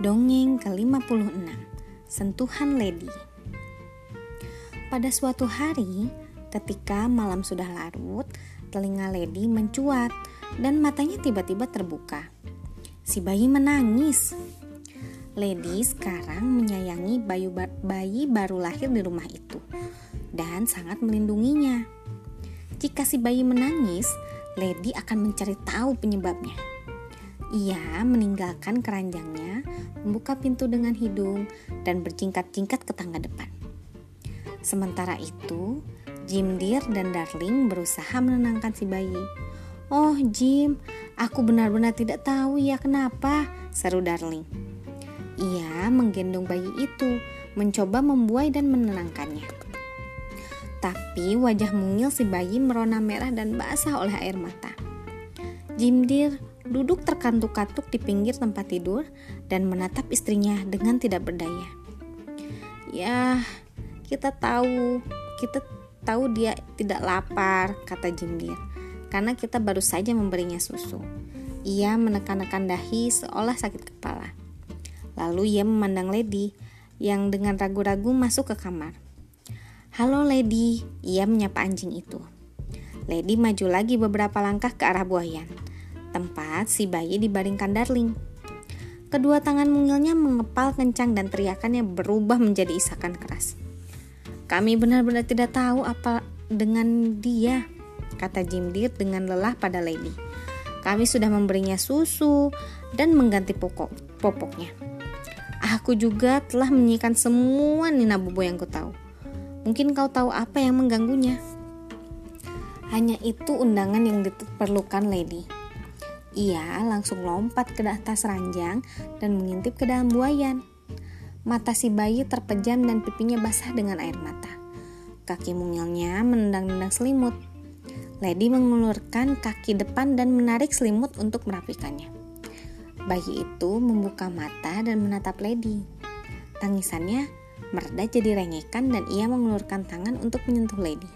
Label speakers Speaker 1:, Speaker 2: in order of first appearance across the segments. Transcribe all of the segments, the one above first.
Speaker 1: Dongeng ke-56 Sentuhan Lady Pada suatu hari, ketika malam sudah larut, telinga Lady mencuat dan matanya tiba-tiba terbuka. Si bayi menangis. Lady sekarang menyayangi bayi, bayi baru lahir di rumah itu dan sangat melindunginya. Jika si bayi menangis, Lady akan mencari tahu penyebabnya. Ia meninggalkan keranjangnya, membuka pintu dengan hidung, dan berjingkat-jingkat ke tangga depan. Sementara itu, Jim Deer dan Darling berusaha menenangkan si bayi. Oh Jim, aku benar-benar tidak tahu ya kenapa, seru Darling. Ia menggendong bayi itu, mencoba membuai dan menenangkannya. Tapi wajah mungil si bayi merona merah dan basah oleh air mata. Jim Deer duduk terkantuk-kantuk di pinggir tempat tidur dan menatap istrinya dengan tidak berdaya. Ya, kita tahu, kita tahu dia tidak lapar, kata Jindir, karena kita baru saja memberinya susu. Ia menekan-nekan dahi seolah sakit kepala. Lalu ia memandang Lady yang dengan ragu-ragu masuk ke kamar. Halo Lady, ia menyapa anjing itu. Lady maju lagi beberapa langkah ke arah buayan tempat si bayi dibaringkan Darling. Kedua tangan mungilnya mengepal kencang dan teriakannya berubah menjadi isakan keras. Kami benar-benar tidak tahu apa dengan dia, kata Jim Deere dengan lelah pada Lady. Kami sudah memberinya susu dan mengganti pokok popoknya. Aku juga telah menyiapkan semua Nina Bobo yang ku tahu. Mungkin kau tahu apa yang mengganggunya. Hanya itu undangan yang diperlukan Lady. Ia langsung lompat ke atas ranjang dan mengintip ke dalam buayan. Mata si bayi terpejam dan pipinya basah dengan air mata. Kaki mungilnya menendang-nendang selimut. Lady mengulurkan kaki depan dan menarik selimut untuk merapikannya. Bayi itu membuka mata dan menatap Lady. Tangisannya mereda jadi rengekan dan ia mengulurkan tangan untuk menyentuh Lady.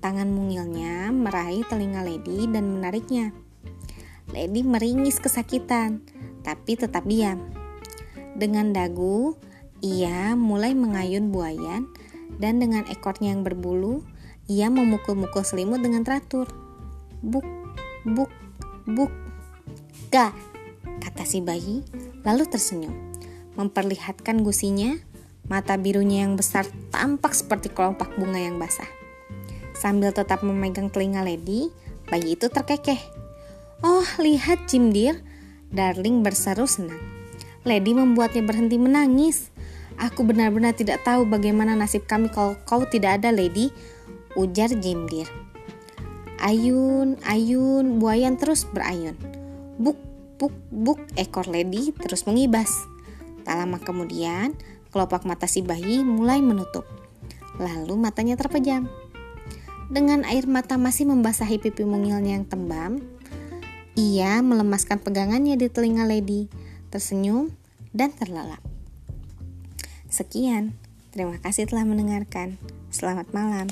Speaker 1: Tangan mungilnya meraih telinga Lady dan menariknya. Lady meringis kesakitan, tapi tetap diam. Dengan dagu, ia mulai mengayun buayan dan dengan ekornya yang berbulu, ia memukul-mukul selimut dengan teratur. Buk, buk, buk. Gak, kata si bayi, lalu tersenyum. Memperlihatkan gusinya, mata birunya yang besar tampak seperti kelopak bunga yang basah. Sambil tetap memegang telinga Lady, bayi itu terkekeh. Oh, lihat Jim Deer. Darling berseru senang. Lady membuatnya berhenti menangis. Aku benar-benar tidak tahu bagaimana nasib kami kalau kau tidak ada, Lady. Ujar Jim Deer. Ayun, ayun, buayan terus berayun. Buk, buk, buk, ekor Lady terus mengibas. Tak lama kemudian, kelopak mata si bayi mulai menutup. Lalu matanya terpejam. Dengan air mata masih membasahi pipi mungilnya yang tembam, ia melemaskan pegangannya di telinga Lady, tersenyum, dan terlelap. Sekian, terima kasih telah mendengarkan. Selamat malam.